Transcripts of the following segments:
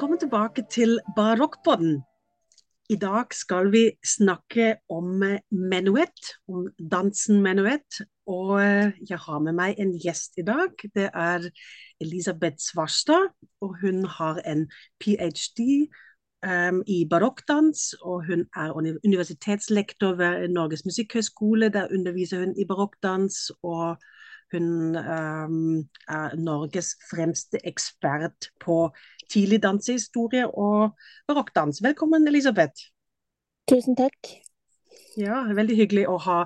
Velkommen tilbake til Barokkpodden. I dag skal vi snakke om menuett, om dansen menuett. Og jeg har med meg en gjest i dag. Det er Elisabeth Svarstad. Og hun har en ph.d. Um, i barokkdans, og hun er universitetslektor ved Norges musikkhøgskole. Der underviser hun i barokkdans. og hun um, er Norges fremste ekspert på tidlig dansehistorie og barokkdans. Velkommen, Elisabeth. Tusen takk. Ja, Veldig hyggelig å ha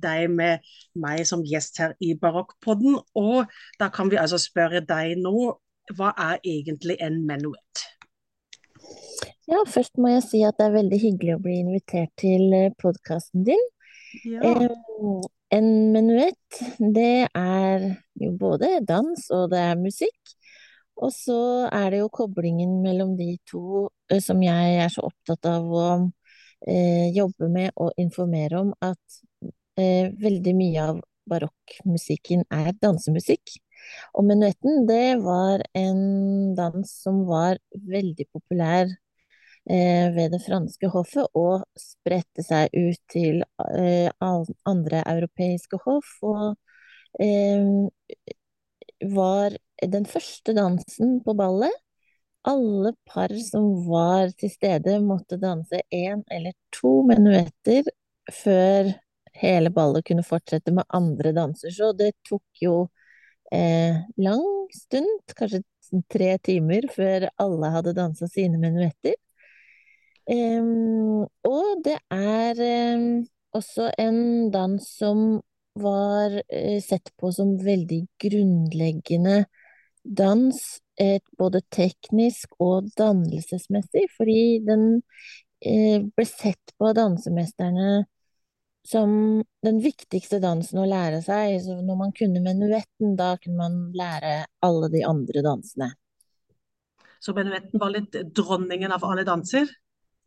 deg med meg som gjest her i Barokkpodden. Og da kan vi altså spørre deg nå, hva er egentlig en menuett? Ja, først må jeg si at det er veldig hyggelig å bli invitert til eh, podkasten din. Ja. Eh, en menuett, det er jo både dans og det er musikk. Og så er det jo koblingen mellom de to eh, som jeg er så opptatt av å eh, jobbe med og informere om, at eh, veldig mye av barokkmusikken er dansemusikk. Og menuetten, det var en dans som var veldig populær Eh, ved det franske hoffet og spredte seg ut til eh, andre europeiske hoff. Og eh, var den første dansen på ballet. Alle par som var til stede, måtte danse én eller to menuetter før hele ballet kunne fortsette med andre danser. Så det tok jo eh, lang stund, kanskje tre timer, før alle hadde dansa sine menuetter. Um, og det er um, også en dans som var uh, sett på som veldig grunnleggende dans, både teknisk og dannelsesmessig, fordi den uh, ble sett på av dansemesterne som den viktigste dansen å lære seg. Så når man kunne menuetten, da kunne man lære alle de andre dansene. Så menuetten var litt dronningen av alle danser?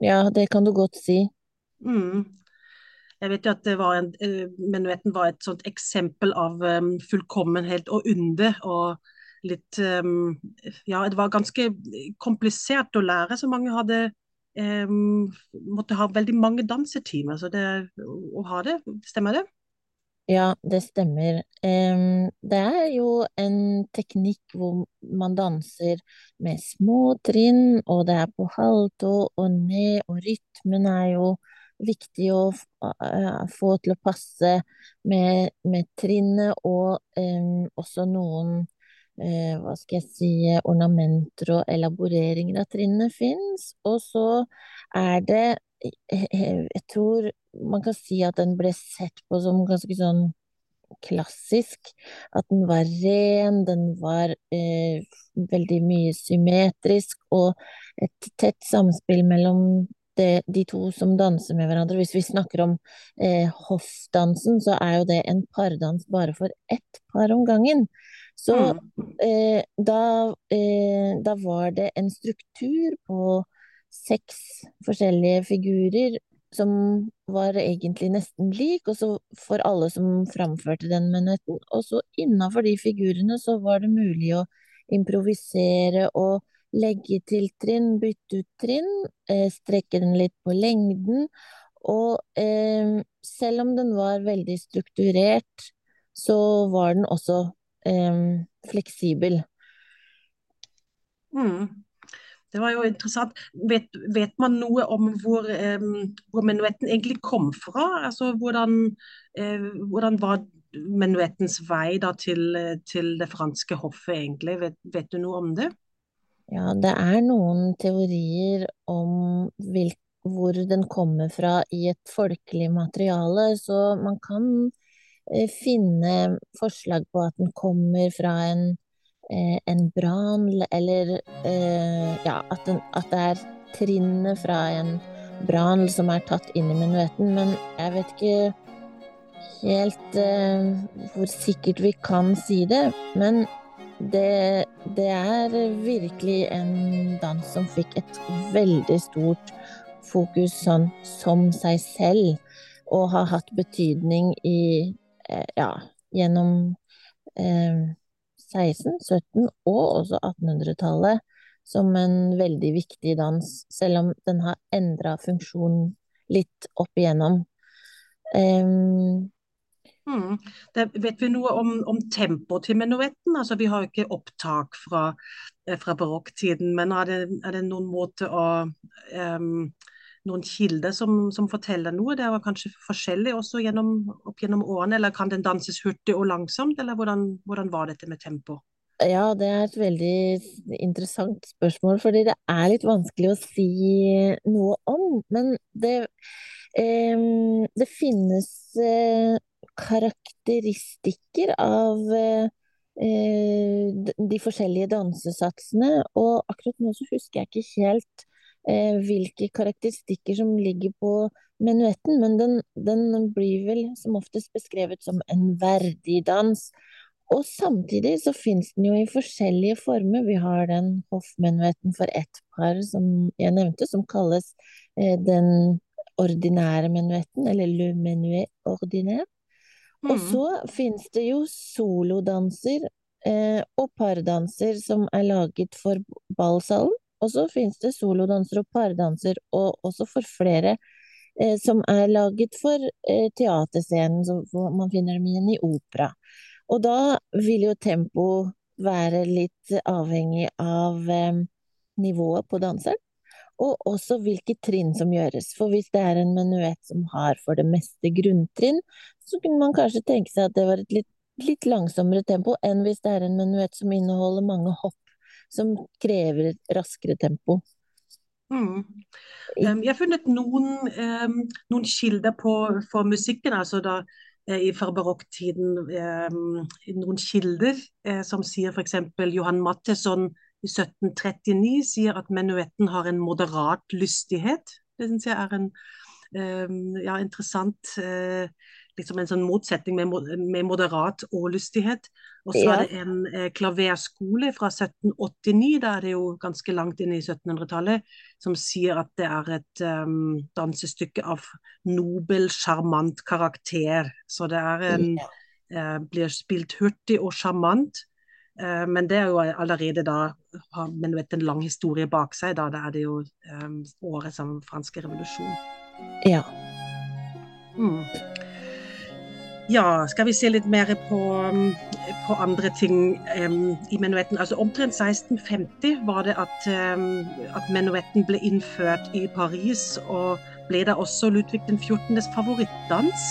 Ja, det kan du godt si. Mm. Jeg vet jo at det var en, uh, menuetten var et sånt eksempel av um, fullkommenhet og under. Og litt um, Ja, det var ganske komplisert å lære, så mange hadde um, Måtte ha veldig mange dansetimer. Så det å ha det, stemmer det? Ja, det stemmer. det er jo en teknikk hvor man danser med små trinn, og det er på halvtå og ned, og rytmen er jo viktig å få til å passe med, med trinnet, og um, også noen uh, hva skal jeg si, ornamenter og elaboreringer av trinnet fins. Og så er det jeg tror man kan si at den ble sett på som ganske sånn klassisk. At den var ren, den var eh, veldig mye symmetrisk, og et tett samspill mellom det, de to som danser med hverandre. Hvis vi snakker om eh, hoffdansen, så er jo det en pardans bare for ett par om gangen. Så mm. eh, da, eh, da var det en struktur på seks forskjellige figurer som var egentlig nesten lik, og så for alle som framførte den menuetten. Og så innafor de figurene så var det mulig å improvisere og legge til trinn, bytte ut trinn, eh, strekke den litt på lengden. Og eh, selv om den var veldig strukturert, så var den også eh, fleksibel. Mm. Det var jo interessant. Vet, vet man noe om hvor, eh, hvor, menuetten egentlig kom fra? Altså hvordan, uh, hvordan var menuettens vei da, til, til, det franske hoffet egentlig? Vet, vet, du noe om det? Ja, det er noen teorier om hvil, hvor den kommer fra i et folkelig materiale, så man kan eh, finne forslag på at den kommer fra en eh, en brann, eller eh, ja, at, den, at, det er trinnet fra en brann som er tatt inn i menuetten. Men jeg vet ikke helt eh, hvor sikkert vi kan si det. Men det, det er virkelig en dans som fikk et veldig stort fokus sånn som seg selv, og har hatt betydning i eh, ja, gjennom eh, 16-, 17- og også 1800-tallet. som en veldig viktig dans, selv om den har endra funksjon litt opp igjennom. Um, mm. Det, vet vi noe om, om tempoet til menuetten? Altså, vi har ikke opptak fra, eh, fra barokktiden, men er det, er det, noen måte å um, noen kilder som, som, forteller noe? Det er kanskje forskjellig også gjennom, opp gjennom årene, eller kan den danses hurtig og langsomt, eller hvordan, hvordan var dette med tempo? Ja, det er et veldig interessant spørsmål, fordi det er litt vanskelig å si noe om. Men det, eh, det finnes eh, karakteristikker av eh, de forskjellige dansesatsene, og akkurat nå så husker jeg ikke helt eh, hvilke karakteristikker som ligger på menuetten, men den, den blir vel som oftest beskrevet som en verdig dans. Og samtidig så finnes den jo i forskjellige former. Vi har den hoffmenuetten for ett par som jeg nevnte, som kalles eh, den ordinære menuetten, eller le menuet ordinaire. Mm. Og så finnes det jo solodanser eh, og pardanser som er laget for ballsalen. Og så finnes det solodanser og pardanser, og også for flere eh, som er laget for eh, teaterscenen, så man finner dem igjen i opera. Og da vil jo tempo være litt avhengig av eh, nivået på danseren, og også hvilke trinn som gjøres. For hvis det er en menuett som har for det meste grunntrinn, så kunne man kanskje tenke seg at det var et litt, litt langsommere tempo enn hvis det er en menuett som inneholder mange hopp, som krever raskere tempo. Mm. Jeg har funnet noen, noen kilder på, for musikken. altså da Eh, fra barokktiden eh, noen kilder eh, som sier f.eks. Johan Matteson i 1739 sier at menuetten har en moderat lystighet. Det syns jeg er en ja, interessant liksom en sånn motsetning med, med moderat ålystighet. Og så ja. er det en eh, klaverskole fra 1789, da er det jo ganske langt inn i 1700-tallet, som sier at det er et um, dansestykke av nobel, sjarmant karakter. Så det er en, eh, blir spilt hurtig og sjarmant. Eh, men det er jo allerede da har vet, en lang historie bak seg. Da, da er det jo um, året som franske revolusjon. Ja. Mm. Ja, skal vi se litt mer på, um, på andre ting um, i menuetten. Altså Omtrent 1650 var det at, um, at, menuetten ble innført i Paris, og ble da også Ludvig den 14. favorittdans.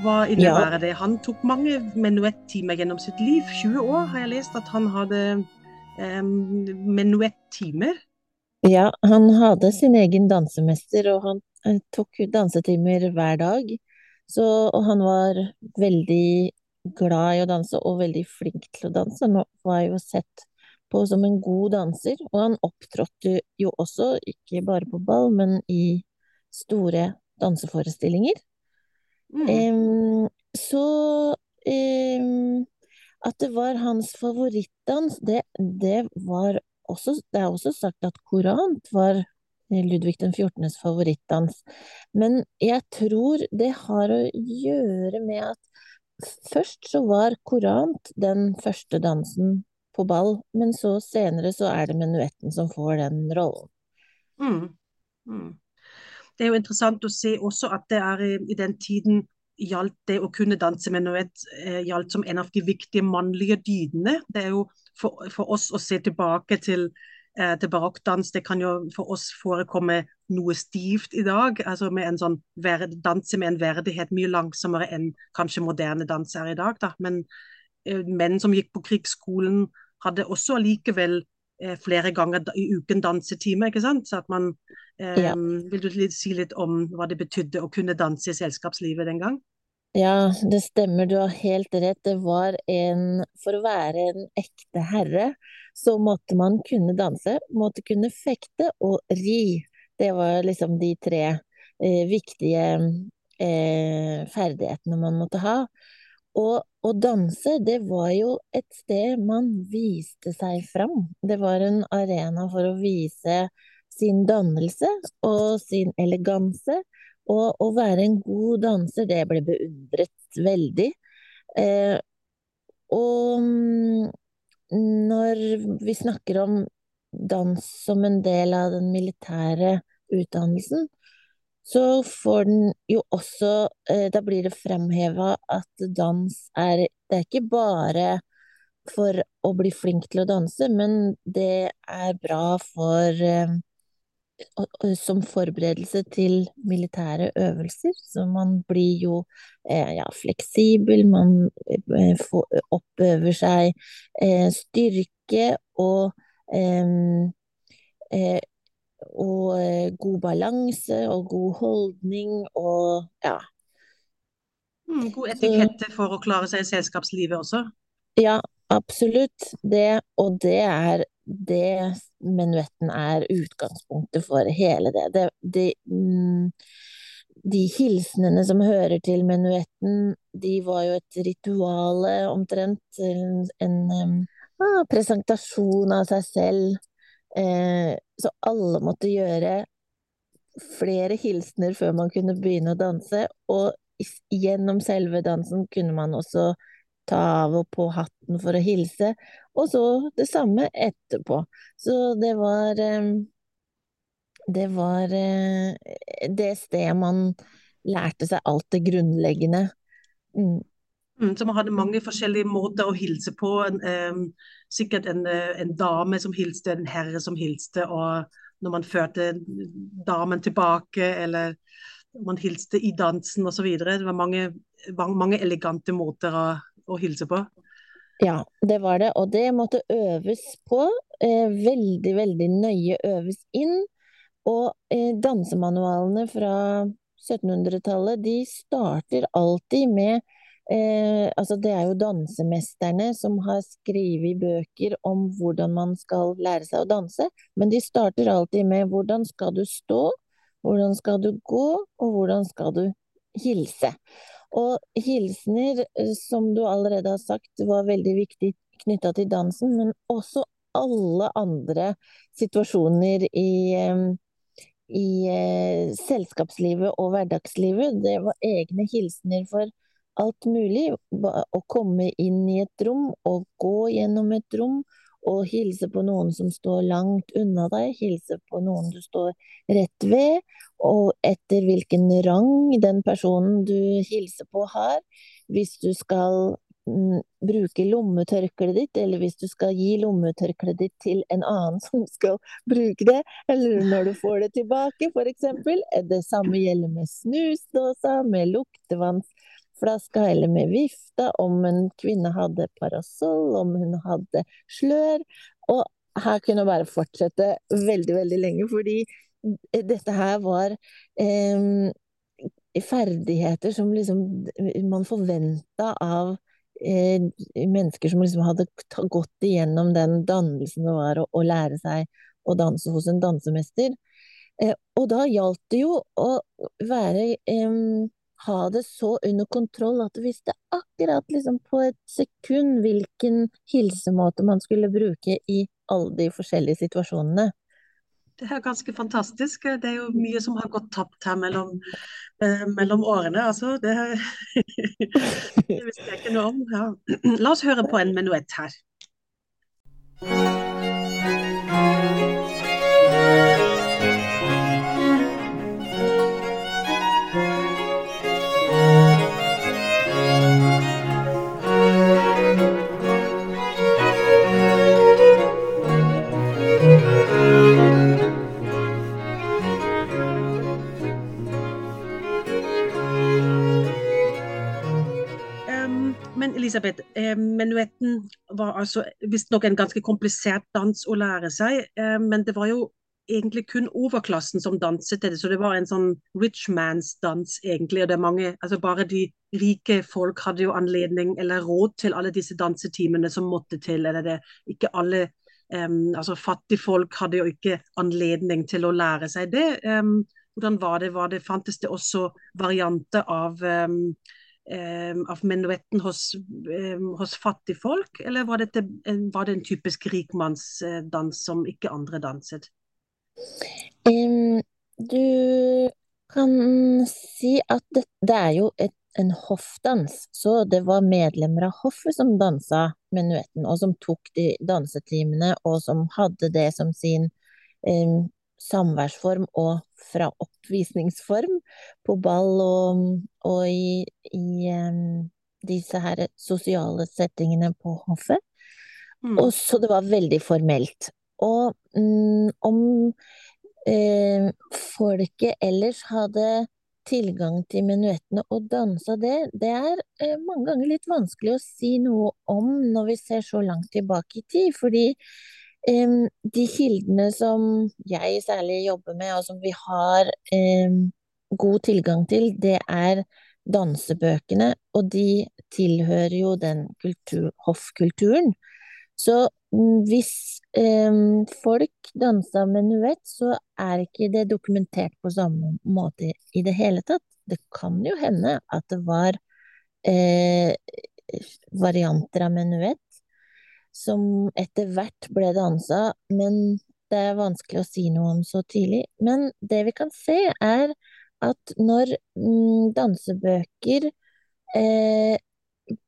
Hva innebærer ja. det? Han tok mange menuettimer gjennom sitt liv. 20 år har jeg lest at han hadde um, menuettimer. Ja, han hadde sin egen dansemester, og han uh, tok dansetimer hver dag. Så, og han var veldig glad i å danse og veldig flink til å danse. Han var jo sett på som en god danser, og han opptrådte jo også, ikke bare på ball, men i store danseforestillinger. Mm. Um, så um, at det var hans favorittdans, det, det var også Det er også sagt at korant var Ludvig den 14.s favorittdans. Men jeg tror det har å gjøre med at først så var korant den første dansen på ball, men så senere så er det menuetten som får den rollen. Mm. Mm. Det er jo interessant å se også at det er i, i den tiden gjaldt det å kunne danse menuett eh, gjaldt som en av de viktige mannlige dydene. Det er jo for, for oss å se tilbake til eh, til barokkdans. Det kan jo for oss forekomme noe stivt i dag. altså med en sånn Danse med en verdighet mye langsommere enn kanskje moderne dans er i dag. Da. Men eh, menn som gikk på krigsskolen, hadde også allikevel eh, flere ganger i uken dansetime. ikke sant? Så at man, eh, ja. Vil du si litt om hva det betydde å kunne danse i selskapslivet den gang? Ja, det stemmer, du har helt rett. Det var en For å være en ekte herre, så måtte man kunne danse, måtte kunne fekte og ri. Det var liksom de tre eh, viktige eh, ferdighetene man måtte ha. Og å danse, det var jo et sted man viste seg fram. Det var en arena for å vise sin dannelse og sin eleganse. Og å være en god danser, det ble beundret veldig. Eh, og mm, når vi snakker om dans som en del av den militære utdannelsen, så får den jo også eh, Da blir det fremheva at dans er Det er ikke bare for å bli flink til å danse, men det er bra for eh, som forberedelse til militære øvelser. Så man blir jo eh, ja, fleksibel, man oppøver seg styrke og og eh, god balanse og god holdning og ja. Mm, god etikette for å klare seg i selskapslivet også? Ja, absolutt. Det, og det er det menuetten er utgangspunktet for hele det. det, det mm, de hilsenene som hører til menuetten, de var jo et rituale omtrent. En, en, en ah, presentasjon av seg selv. Eh, så alle måtte gjøre flere hilsener før man kunne begynne å danse, og gjennom selve dansen kunne man også ta av og på hatten for å hilse, og så det samme etterpå. Så det var eh, Det var eh, det stedet man lærte seg alt det grunnleggende. Mm. Mm, så man hadde mange forskjellige måter å hilse på. Um, sikkert en, eh, en, dame som hilste, en herre som hilste, og når man førte damen tilbake, eller man hilste i dansen osv. Det var mange, mange elegante måter å, å, hilse på. Ja, det var det, og det måtte øves på. Eh, veldig, veldig nøye øves inn. Og eh, dansemanualene fra 1700-tallet, de starter alltid med Eh, altså det er jo dansemesterne som har skrevet bøker om hvordan man skal lære seg å danse, men de starter alltid med hvordan skal du stå, hvordan skal du gå, og hvordan skal du hilse. Og hilsener, eh, som du allerede har sagt, var veldig viktig knytta til dansen, men også alle andre situasjoner i, i eh, selskapslivet og hverdagslivet. Det var egne hilsener for alt mulig. Å komme inn i et rom og gå gjennom et rom og hilse på noen som står langt unna deg, hilse på noen du står rett ved, og etter hvilken rang den personen du hilser på har. Hvis du skal mm, bruke lommetørkleet ditt, eller hvis du skal gi lommetørkleet ditt til en annen som skal bruke det, eller når du får det tilbake, f.eks. Det samme gjelder med snusdåsa, med luktevanns flaska eller med vifta, om en kvinne hadde parasoll, om hun hadde slør. Og her kunne jeg bare fortsette veldig, veldig lenge, fordi dette her var eh, ferdigheter som liksom man forventa av eh, mennesker som liksom hadde gått igjennom den dannelsen det var å, å lære seg å danse hos en dansemester. Eh, og da gjaldt det jo å være ha det så under kontroll at du visste akkurat liksom på et sekund hvilken hilsemåte man skulle bruke i alle de forskjellige situasjonene. Det er ganske fantastisk. Det er jo mye som har gått tapt her mellom, eh, mellom årene. Altså, det, det visste jeg ikke noe om. Ja. La oss høre på en menuett her. Elisabeth, eh, menuetten var altså visstnok en ganske komplisert dans å lære seg. Eh, men det var jo egentlig kun overklassen som danset det, så det var en sånn rich man's dans, egentlig. og det er mange, altså Bare de rike folk hadde jo anledning eller råd til alle disse dansetimene som måtte til. eller det, ikke alle, um, altså Fattige folk hadde jo ikke anledning til å lære seg det. Um, hvordan var det? Var det? Fantes det også varianter av um, av menuetten hos, ehm, hos fattigfolk, eller var, dette, var, det en typisk rikmannsdans som ikke andre danset? Um, du kan si at det, det, er jo et en hoffdans, så det var medlemmer av hoffet som dansa menuetten, og som tok de dansetimene, og som hadde det som sin eh, samværsform og fra oppvisningsform på ball og, og i, i um, disse her sosiale settingene på hoffet. Mm. Og så det var veldig formelt. Og um, om eh, folket ellers hadde tilgang til menuettene og dansa det, det er eh, mange ganger litt vanskelig å si noe om når vi ser så langt tilbake i tid, fordi de kildene som jeg særlig jobber med, og som vi har god tilgang til, det er dansebøkene, og de tilhører jo den kultur, hoffkulturen. Så um, hvis folk dansa menuett, så er ikke det dokumentert på samme måte i det hele tatt. Det kan jo hende at det var eh, varianter av menuett som etter hvert ble dansa, men det er vanskelig å si noe om så tidlig. Men det vi kan se, er at når mm, dansebøker eh,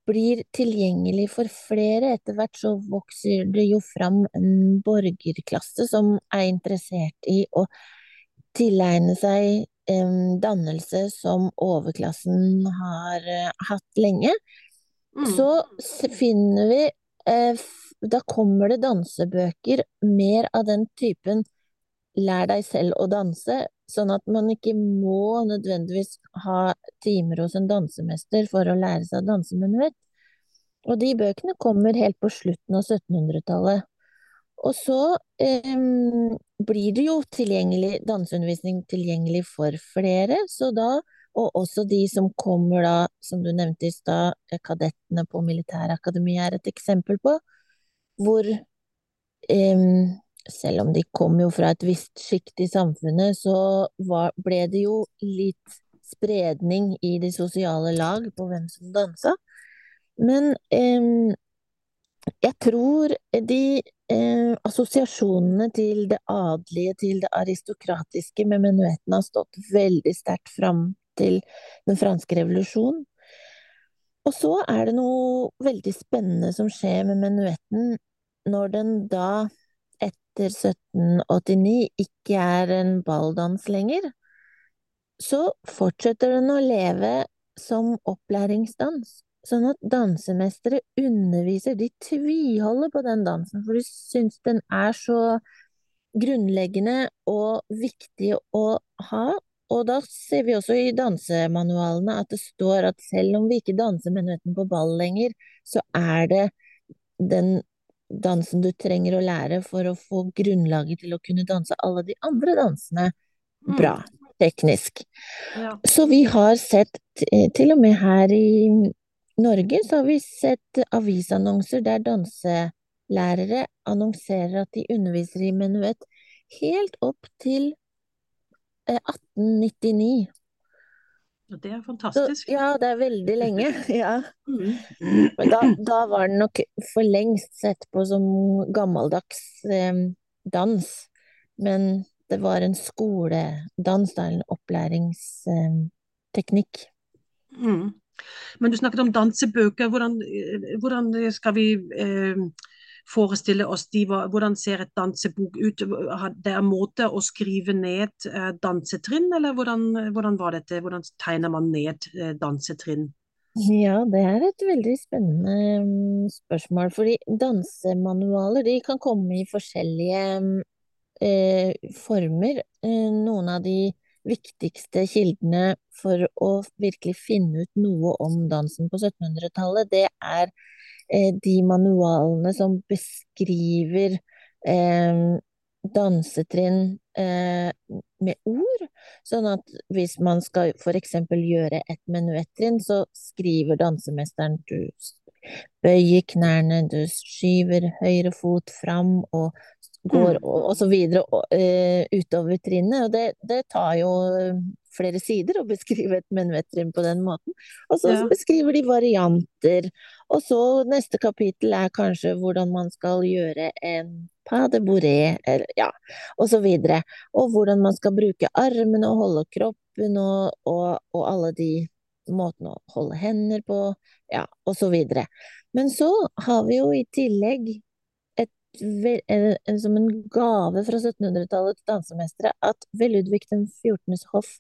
blir tilgjengelig for flere, etter hvert så vokser det jo fram en borgerklasse som er interessert i å tilegne seg eh, dannelse som overklassen har eh, hatt lenge. Mm. Så finner vi da kommer det dansebøker mer av den typen lær deg selv å danse, sånn at man ikke må nødvendigvis ha timer hos en dansemester for å lære seg å danse menuett. Og de bøkene kommer helt på slutten av 1700-tallet. Og så eh, blir det jo tilgjengelig, danseundervisning tilgjengelig for flere, så da og også de som kommer da, som du nevnte i stad, kadettene på Militærakademiet er et eksempel på, hvor eh, selv om de kom jo fra et visst sjikt i samfunnet, så var, ble det jo litt spredning i de sosiale lag på hvem som dansa. Men eh, jeg tror de eh, assosiasjonene til det adelige, til det aristokratiske med menuetten har stått veldig sterkt fram til den franske revolusjonen. Og så er det noe veldig spennende som skjer med menuetten når den da, etter 1789, ikke er en balldans lenger. Så fortsetter den å leve som opplæringsdans. Sånn at dansemestere underviser, de tviholder på den dansen, for de syns den er så grunnleggende og viktig å ha, og da ser vi også i dansemanualene at det står at selv om vi ikke danser menuetten på ball lenger, så er det den dansen du trenger å lære for å få grunnlaget til å kunne danse alle de andre dansene mm. bra, mm. teknisk. Ja. Så vi har sett, til og med her i Norge, så har vi sett avisannonser der danselærere annonserer at de underviser i menuett helt opp til 1899. Det er fantastisk. Så, ja, det er veldig lenge. Ja. Men Da, da, var den nok for lengst sett på som gammeldags eh, dans. Men det var en skoledans, da, en opplæringsteknikk. Eh, mm. Men du snakket om dansebøker. Hvordan, eh, hvordan skal vi eh, forestille oss de, hvordan ser et dansebok ut? Det er måte å skrive ned eh, dansetrinn, eller hvordan, hvordan, var dette? Hvordan tegner man ned eh, dansetrinn? Ja, det er et veldig spennende mm, spørsmål. Fordi dansemanualer de kan komme i forskjellige eh, former. Eh, noen av de viktigste kildene for å virkelig finne ut noe om dansen på 1700-tallet, det er eh, de manualene som beskriver eh, dansetrinn eh, med ord. Sånn at hvis man skal f.eks. gjøre et menuettrinn, så skriver dansemesteren du bøyer knærne, du skyver høyre fot fram og går mm. og, videre uh, utover trinnet. Og det, det, tar jo flere sider å beskrive et menuettrinn på den måten. Og så ja. beskriver de varianter. Og så neste kapittel er kanskje hvordan man skal gjøre en pas de bourré, eller ja, og så. Og hvordan man skal bruke armene og holde kroppen og, og, og alle de måten å holde hender på, ja, videre. Men så har vi jo i tillegg som en gave fra 1700-tallets dansemestere at ved Ludvig den 14. hoff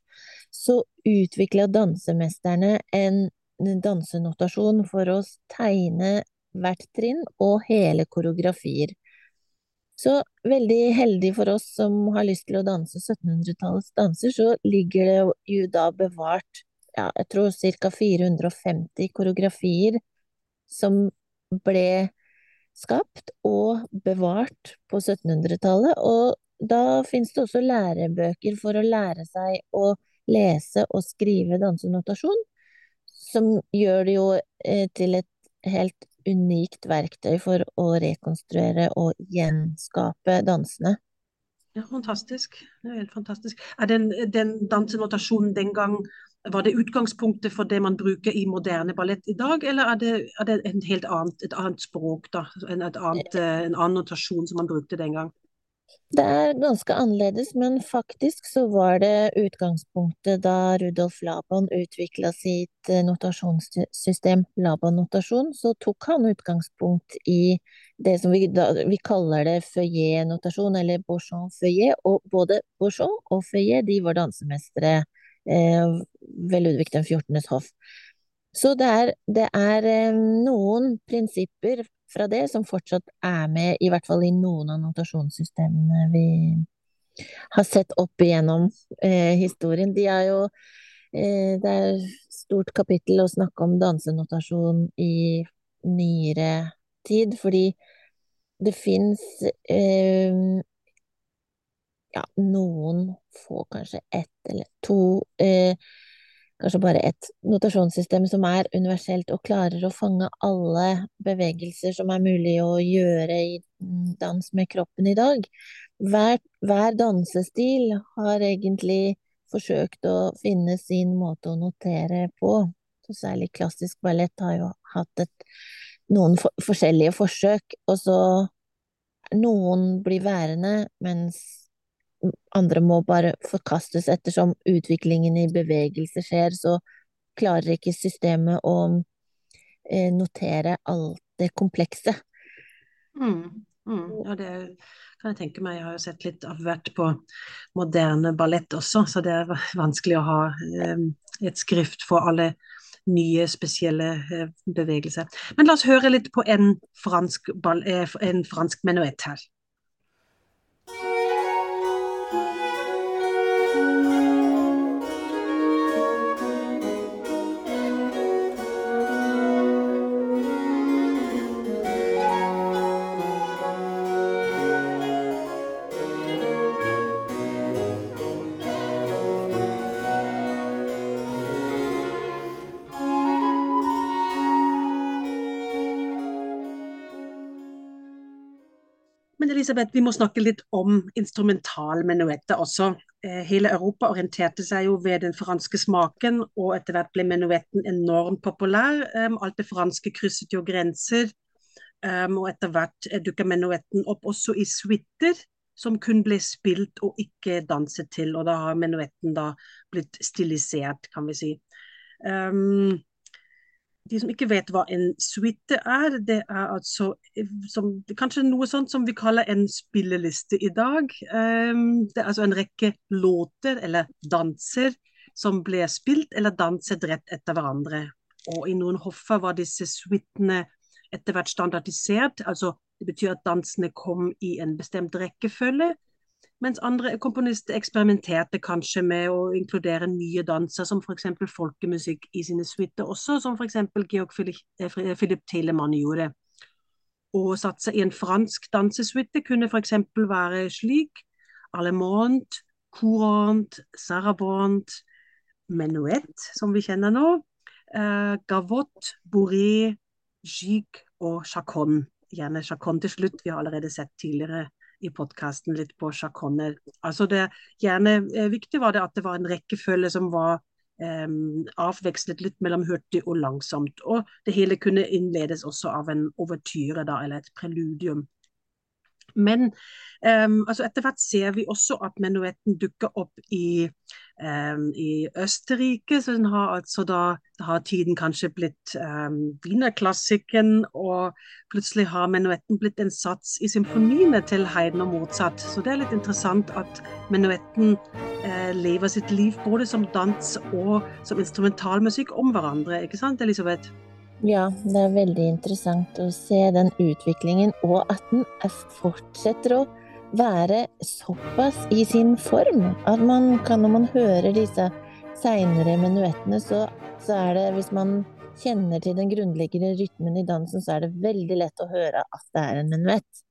så utvikla dansemesterne en dansenotasjon for å tegne hvert trinn og hele koreografier. Så veldig heldig for oss som har lyst til å danse 1700-tallets danser, så ligger det jo da bevart, ja, jeg tror ca. 450 koreografier som ble skapt og bevart på 1700-tallet. Og da finnes det også lærebøker for å lære seg å lese og skrive dansenotasjon, som gjør det jo eh, til et helt unikt verktøy for å rekonstruere og gjenskape dansene. Ja, fantastisk. Det er helt fantastisk. Er den, den dansenotasjonen den gang var det utgangspunktet for det man bruker i moderne ballett i dag, eller er det, er det annet, et annet språk, da? En, annet, eh, en annen notasjon som man brukte den gang? Det er ganske annerledes, men faktisk så var det utgangspunktet da Rudolf Laban utvikla sitt eh, notasjonssystem, Laban-notasjon, så tok han utgangspunkt i det som vi, da, vi kaller det feuillet-notasjon, eller bourgeon-feuillet. og både bourgeon og feuillet de var dansemestere ved Ludvig den 14. hoff. Så det er, det er eh, noen prinsipper fra det, som fortsatt er med, i hvert fall i noen av notasjonssystemene vi har sett opp igjennom eh, historien. De er jo eh, Det er stort kapittel å snakke om dansenotasjon i nyere tid, fordi det fins eh, ja, noen få, kanskje ett eller to eh, kanskje bare et notasjonssystem som er universelt og klarer å fange alle bevegelser som er mulig å gjøre i dans med kroppen i dag. Hver, hver dansestil har egentlig forsøkt å finne sin måte å notere på. Så særlig klassisk ballett har jo hatt et, noen for, forskjellige forsøk, og så noen blir værende, mens andre må bare forkastes ettersom utviklingen i bevegelse skjer, så klarer ikke systemet å eh, notere alt det komplekse. Mm, mm, ja, det kan jeg tenke meg. Jeg har jo sett litt av hvert på moderne ballett også, så det er vanskelig å ha eh, et skrift for alle nye, spesielle eh, bevegelser. Men la oss høre litt på en fransk, en fransk menuett her. Elisabeth, vi må snakke litt om instrumentalmenuetter også. Eh, hele Europa orienterte seg jo ved den franske smaken, og etter hvert ble menuetten enormt populær. Alt det franske krysset jo grenser, og etter hvert dukka menuetten opp også i suiter, som kun ble spilt og ikke danset til. Og da har menuetten da blitt stilisert, kan vi si. Um, de som ikke vet hva en suite er, det er altså som, kanskje noe sånt som vi kaller en spilleliste i dag. Um, det er altså en rekke låter eller danser som ble spilt eller danset rett etter hverandre. Og i noen hoffer var disse suitene etter hvert standardisert. altså Det betyr at dansene kom i en bestemt rekkefølge. Mens andre komponister eksperimenterte kanskje med å inkludere nye danser, som f.eks. folkemusikk i sine suiter også, som f.eks. Georg eh, Philip Telemann gjorde. Å satse i en fransk dansesuite kunne f.eks. være slik Allemont, courant, Sarabont, menuett, som vi kjenner nå, eh, gavotte, bourré, gigue og chaconne. Gjerne chaconne til slutt, vi har allerede sett tidligere i podkasten litt på sjakonner. Altså det gjerne eh, viktig var det at det var en rekkefølge som var um, avvekslet litt mellom hurtig og langsomt. Og det hele kunne innledes også av en overtyre, da, eller et preludium. Men um, altså etter hvert ser vi også at menuetten dukker opp i, um, i Østerrike. Så den har altså da, har tiden kanskje blitt um, og plutselig har menuetten blitt en sats i symfoniene til Heiden og Mozart. Så det er litt interessant at menuetten uh, lever sitt liv både som dans og som instrumentalmusikk om hverandre, ikke sant Elisabeth? Ja, det er veldig interessant å se den utviklingen, og at den fortsetter å være såpass i sin form at man kan, når man hører disse seinere menuettene, så, så, er det, hvis man kjenner til den grunnleggende rytmen i dansen, så er det veldig lett å høre at det er en menuett.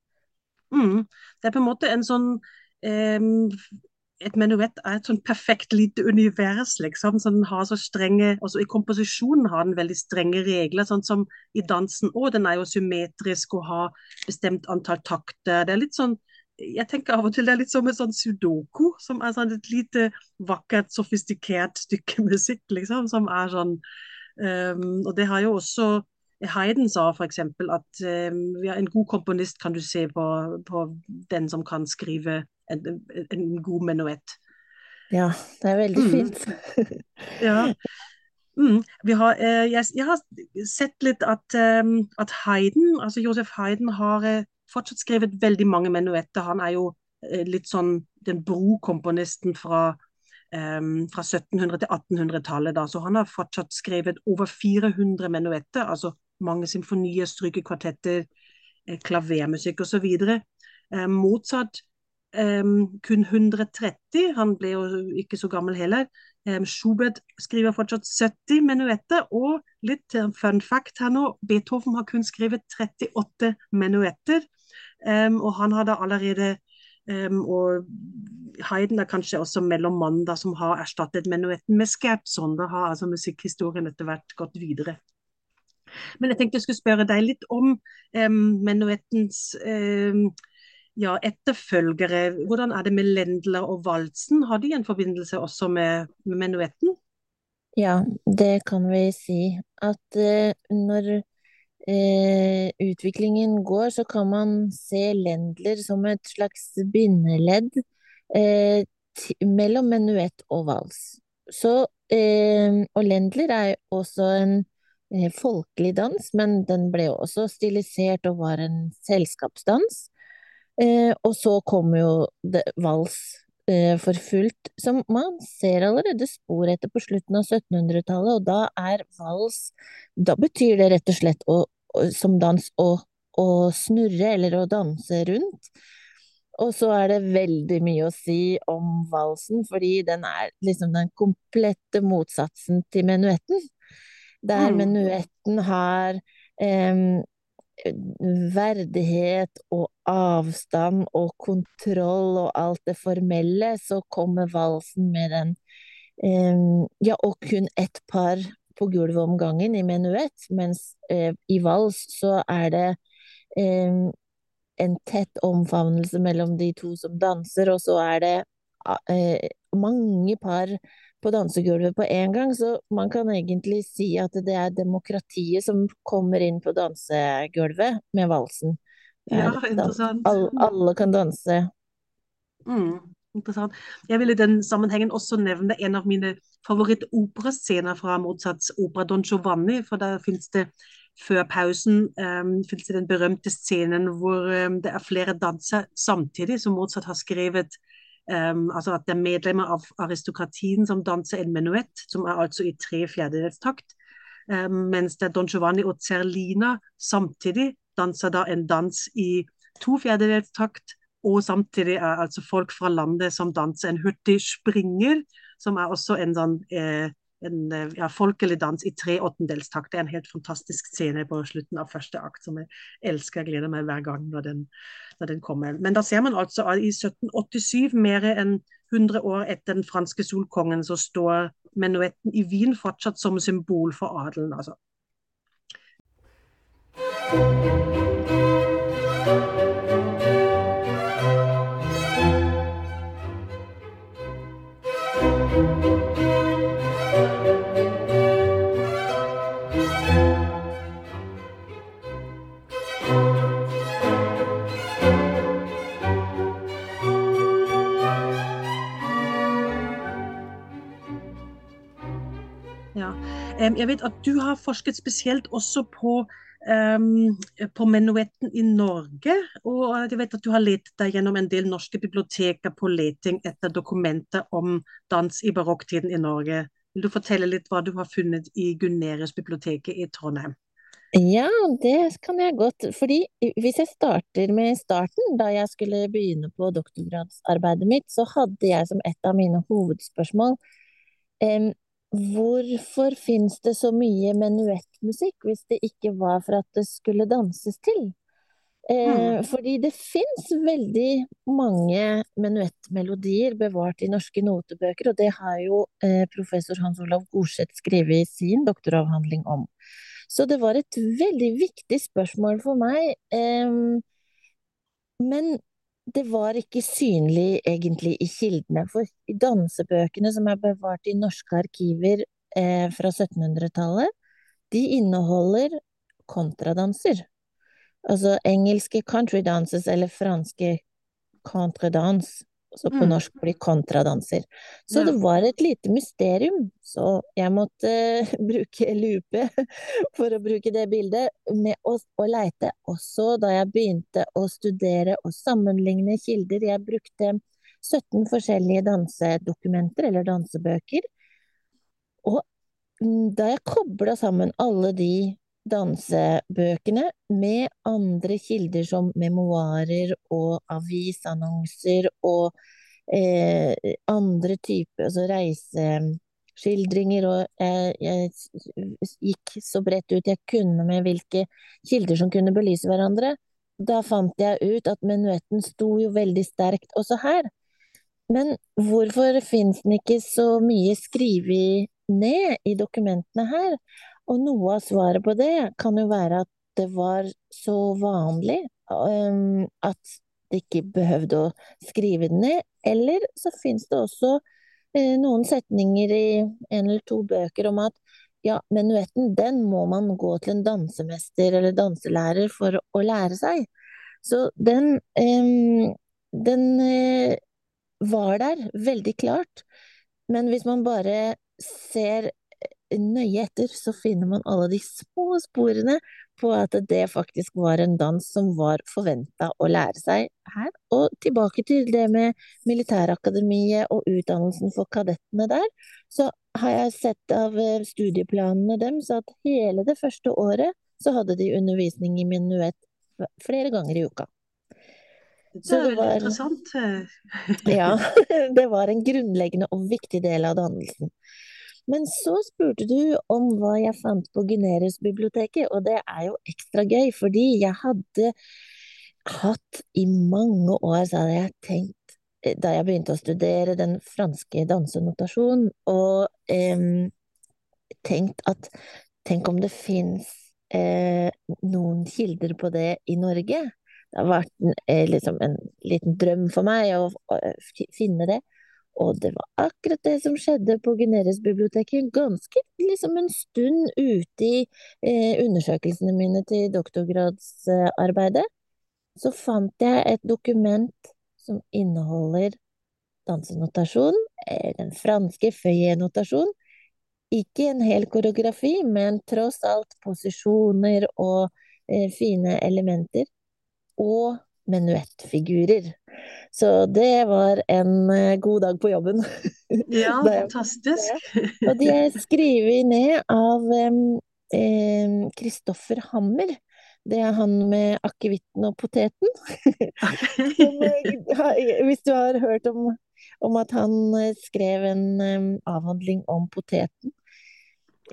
Mm. Det er på en måte en sånn eh, et menuett er et sånn perfekt lite univers, liksom. Så den har så strenge Også i komposisjonen har den veldig strenge regler, sånn som i dansen. òg. den er jo symmetrisk og har bestemt antall takter. Det er litt sånn jeg tenker av og til det er litt som et sånn sudoku, som er sånn et lite vakkert, sofistikert stykke musikk, liksom, som er sånn um, Og det har jo også Hayden sa f.eks. at um, ja, en god komponist kan du se på, på den som kan skrive en, en god menuett. Ja, det er veldig mm. fint. ja. Mm. Har, eh, jeg, jeg, har sett litt at, um, at Heiden, altså Josef Heiden har eh, fortsatt skrevet veldig mange menuetter. Han er jo eh, litt sånn den brokomponisten fra, um, fra 1700- til 1800-tallet. Så han har fortsatt skrevet over 400 menuetter, altså mange symfonier, strykekvartetter, eh, klavermusikk osv. Eh, Mozart um, kun 130. Han ble jo ikke så gammel heller. Schubert skriver fortsatt 70 menuetter. Og litt fun fact her nå, Beethoven har kun skrevet 38 menuetter. Og han har da allerede og Hayden er kanskje også mellommannen som har erstattet menuetten med scherzo. Da har altså musikkhistorien etter hvert gått videre. Men jeg tenkte jeg skulle spørre deg litt om menuettens ja, etterfølgere. Hvordan er det med Lendler og Valsen? Har de en forbindelse også med, med menuetten? Ja, det kan vi si. At uh, når uh, utviklingen går, så kan man se Lendler som et slags bindeledd uh, mellom menuett og vals. Så, og Lendler er også en folkelig dans, men den ble også stilisert og var en selskapsdans. Eh, og så kommer jo vals eh, for fullt, som man ser allerede spor etter på slutten av 1700-tallet, og da er vals Da betyr det rett og slett å, som dans å, å snurre eller å danse rundt. Og så er det veldig mye å si om valsen, fordi den er liksom den komplette motsatsen til menuetten. Der mm. menuetten har eh, verdighet og avstand og kontroll og alt det formelle, så kommer valsen med den um, Ja, og kun ett par på gulvet om gangen i menuett, mens uh, i vals så er det en tett omfavnelse mellom de to som danser, og så er det uh, mange par på dansegulvet på en gang, så man kan egentlig si at det er demokratiet som kommer inn på dansegulvet med valsen. Ja, interessant. Alle, alle kan danse. Mm, interessant. Jeg vil i den sammenhengen også nevne en av mine favorittoperascener fra Mozarts opera Don Giovanni, for der finnes det før pausen um, finnes det den berømte scenen hvor um, det er flere danser samtidig, som Mozart har skrevet Um, altså at det er medlemmer av aristokratien som danser en menuett, som er altså i tre fjerdedels takt. Um, mens det er Don Giovanni og Zerlina samtidig danser da en dans i to fjerdedels takt. Og samtidig er altså folk fra landet som danser en hurtig springer, som er også en sånn eh, en eh, ja, folkelig dans i tre åttendelstakt. Det er en helt fantastisk scene på slutten av første akt som jeg elsker. Jeg gleder meg hver gang når den, når den kommer. Men da ser man altså at i 1787, mer enn 100 år etter den franske solkongen, så står menuetten i Wien fortsatt som symbol for adelen. altså. Jeg vet at du har forsket spesielt også på um, på menuetten i Norge. Og jeg vet at du har lett deg gjennom en del norske biblioteker på leting etter dokumenter om dans i barokktiden i Norge. Vil du fortelle litt hva du har funnet i Gunerius-biblioteket i Trondheim? Ja, det kan jeg godt. Fordi hvis jeg starter med starten, da jeg skulle begynne på doktorgradsarbeidet mitt, så hadde jeg som et av mine hovedspørsmål um, Hvorfor fins det så mye menuettmusikk hvis det ikke var for at det skulle danses til? Eh, mm. fordi det fins veldig mange menuettmelodier bevart i norske notebøker, og det har jo eh, professor Hans Olav Gorseth skrevet i sin doktoravhandling om. Så det var et veldig viktig spørsmål for meg. Eh, men det var ikke synlig egentlig i kildene, for i dansebøkene som er bevart i norske arkiver eh, fra 1700-tallet, de inneholder kontradanser. Altså engelske country dances eller franske contredans så på mm. norsk blir kontradanser. Så det var et lite mysterium, så jeg måtte bruke lupe, for å bruke det bildet, med å, å leite. Også da jeg begynte å studere og sammenligne kilder. Jeg brukte 17 forskjellige dansedokumenter, eller dansebøker. Og mm, da jeg kobla sammen alle de dansebøkene med andre kilder som memoarer og avisannonser og eh, andre typer altså reiseskildringer. Og jeg, jeg, gikk så bredt ut jeg kunne med hvilke kilder som kunne belyse hverandre. Da fant jeg ut at menuetten sto jo veldig sterkt også her. Men hvorfor finnes den ikke så mye skrevet ned i dokumentene her? Og noe av svaret på det kan jo være at det var så vanlig um, at det ikke behøvde å skrive det ned. Eller så fins det også uh, noen setninger i en eller to bøker om at ja, menuetten, den må man gå til en dansemester eller danselærer for å lære seg. Så den, um, den uh, var der, veldig klart. Men hvis man bare ser nøye etter, så finner man alle de små sporene på at det faktisk var en dans som var forventa å lære seg her. Og tilbake til det med militærakademiet og utdannelsen for kadettene der, så har jeg sett av eh, studieplanene deres at hele det første året så hadde de undervisning i minuett flere ganger i uka. Det er veldig interessant. ja, det var en grunnleggende og viktig del av dannelsen. Men så spurte du om hva jeg fant på Gunerius-biblioteket, og det er jo ekstra gøy, fordi jeg hadde hatt i mange år, så hadde jeg tenkt, eh, da jeg begynte å studere den franske dansenotasjonen, og eh, tenkt at tenk om det fins eh, noen kilder på det i Norge? Det har vært eh, liksom en liten drøm for meg å, å finne det. Og det var akkurat det som skjedde på Gunerius-biblioteket, ganske liksom en stund ute i eh, undersøkelsene mine til doktorgradsarbeidet. Så fant jeg et dokument som inneholder dansenotasjon, eh, den franske feuillet-notasjon. Ikke en hel koreografi, men tross alt posisjoner og eh, fine elementer. Og menuettfigurer. Så det var en eh, god dag på jobben. Ja, fantastisk. og de er skrevet ned av Kristoffer eh, Hammer. Det er han med akevitten og poteten. Eh, hvis du har hørt om, om, at han eh, skrev en um, avhandling om poteten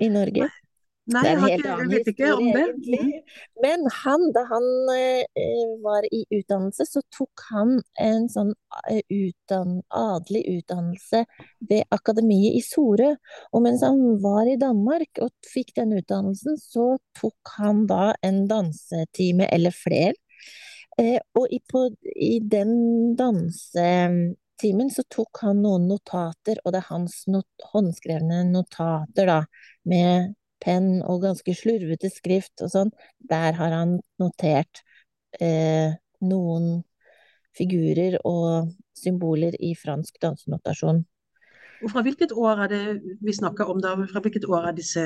i Norge. Nei, det er en helt annen jeg vet ikke om det. Egentlig. Men han, da han eh, var i utdannelse, så tok han en sånn eh, utdann, adelig utdannelse ved akademiet i Sorø. Og mens han var i Danmark og fikk den utdannelsen, så tok han da en dansetime eller flere. Eh, og i, på, i den dansetimen så tok han noen notater, og det er hans not håndskrevne notater da, med penn og ganske slurvete skrift og sånn, der har han notert eh, noen figurer og symboler i fransk dansenotasjon. Og Fra hvilket år er det vi snakker om da? Fra hvilket år er disse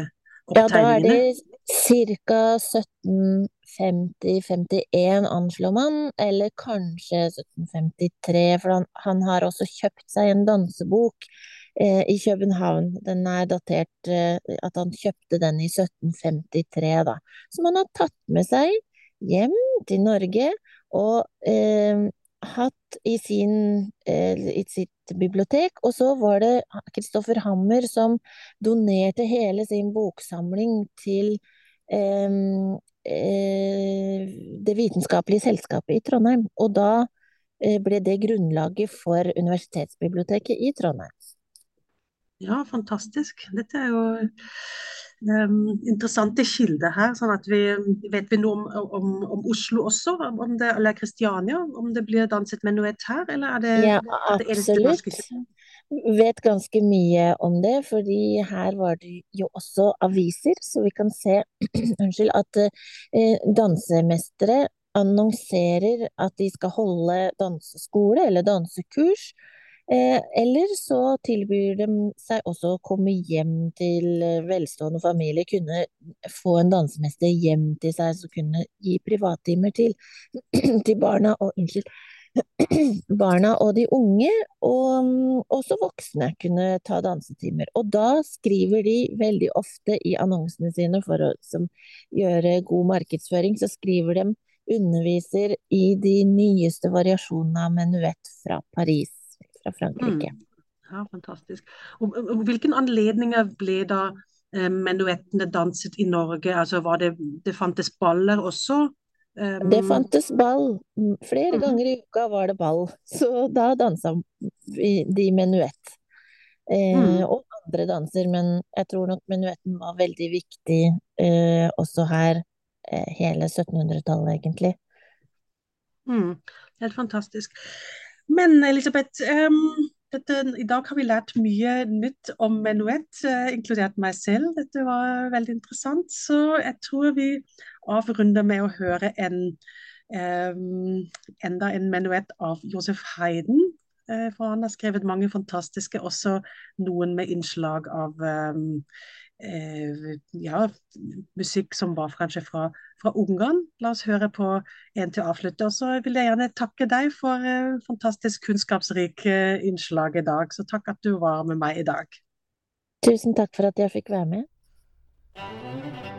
Ja, da er det ca. 1750-51 anslår man, eller kanskje 1753, for han, han har også kjøpt seg en dansebok eh, i København. Den er datert eh, at han kjøpte den i 1753, da. Som han har tatt med seg hjem til Norge og eh, hatt i, sin, eh, i sitt bibliotek. Og så var det Kristoffer Hammer som donerte hele sin boksamling til eh, eh, Det vitenskapelige selskapet i Trondheim. Og da ble det grunnlaget for Universitetsbiblioteket i Trondheim. Ja, fantastisk. Dette er jo um, interessante kilder her. sånn at vi Vet vi noe om, om, om Oslo også, om det, eller Kristiania? Om det blir danset menuett her, eller er det Ja, det eneste. Vet ganske mye om det, fordi her var det jo også aviser, så vi kan se unnskyld, at eh, dansemestere annonserer at de skal holde danseskole eller dansekurs. Eh, eller så tilbyr de seg også å komme hjem til eh, velstående familier, kunne få en dansemester hjem til seg som kunne gi privattimer til, til barna og unnskyld, barna og de unge, og mm, også voksne kunne ta dansetimer. Og da skriver de veldig ofte i annonsene sine for å som, gjøre god markedsføring, så skriver de underviser i de nyeste variasjonene av menuett fra Paris, fra Frankrike. Mm. Ja, fantastisk. Og, og hvilken anledninger ble da eh, menuettene danset i Norge? Altså var det, det fantes baller også? Det Um, fantes ball. Flere mhm. ganger i uka var det ball, så da dansa de menuett. Eh, Mm. og andre danser, men jeg tror nok menuetten var veldig viktig eh, også her eh, hele 1700-tallet, egentlig. Mm, helt fantastisk. Men Elisabeth, um, dette, i dag har vi lært mye nytt om menuett, uh, inkludert meg selv. Dette var veldig interessant. Så jeg tror vi avrunder med å høre en, um, enda en menuett av Josef Heiden. Uh, for han har skrevet mange fantastiske, også noen med innslag av eh, ja, musikk som var kanskje fra, fra Ungarn. La oss høre på en til å avslutte. Og så vil jeg gjerne takke deg for eh, fantastisk kunnskapsrik eh, innslag i dag. Så takk at du var med meg i dag. Tusen takk for at jeg fikk være med.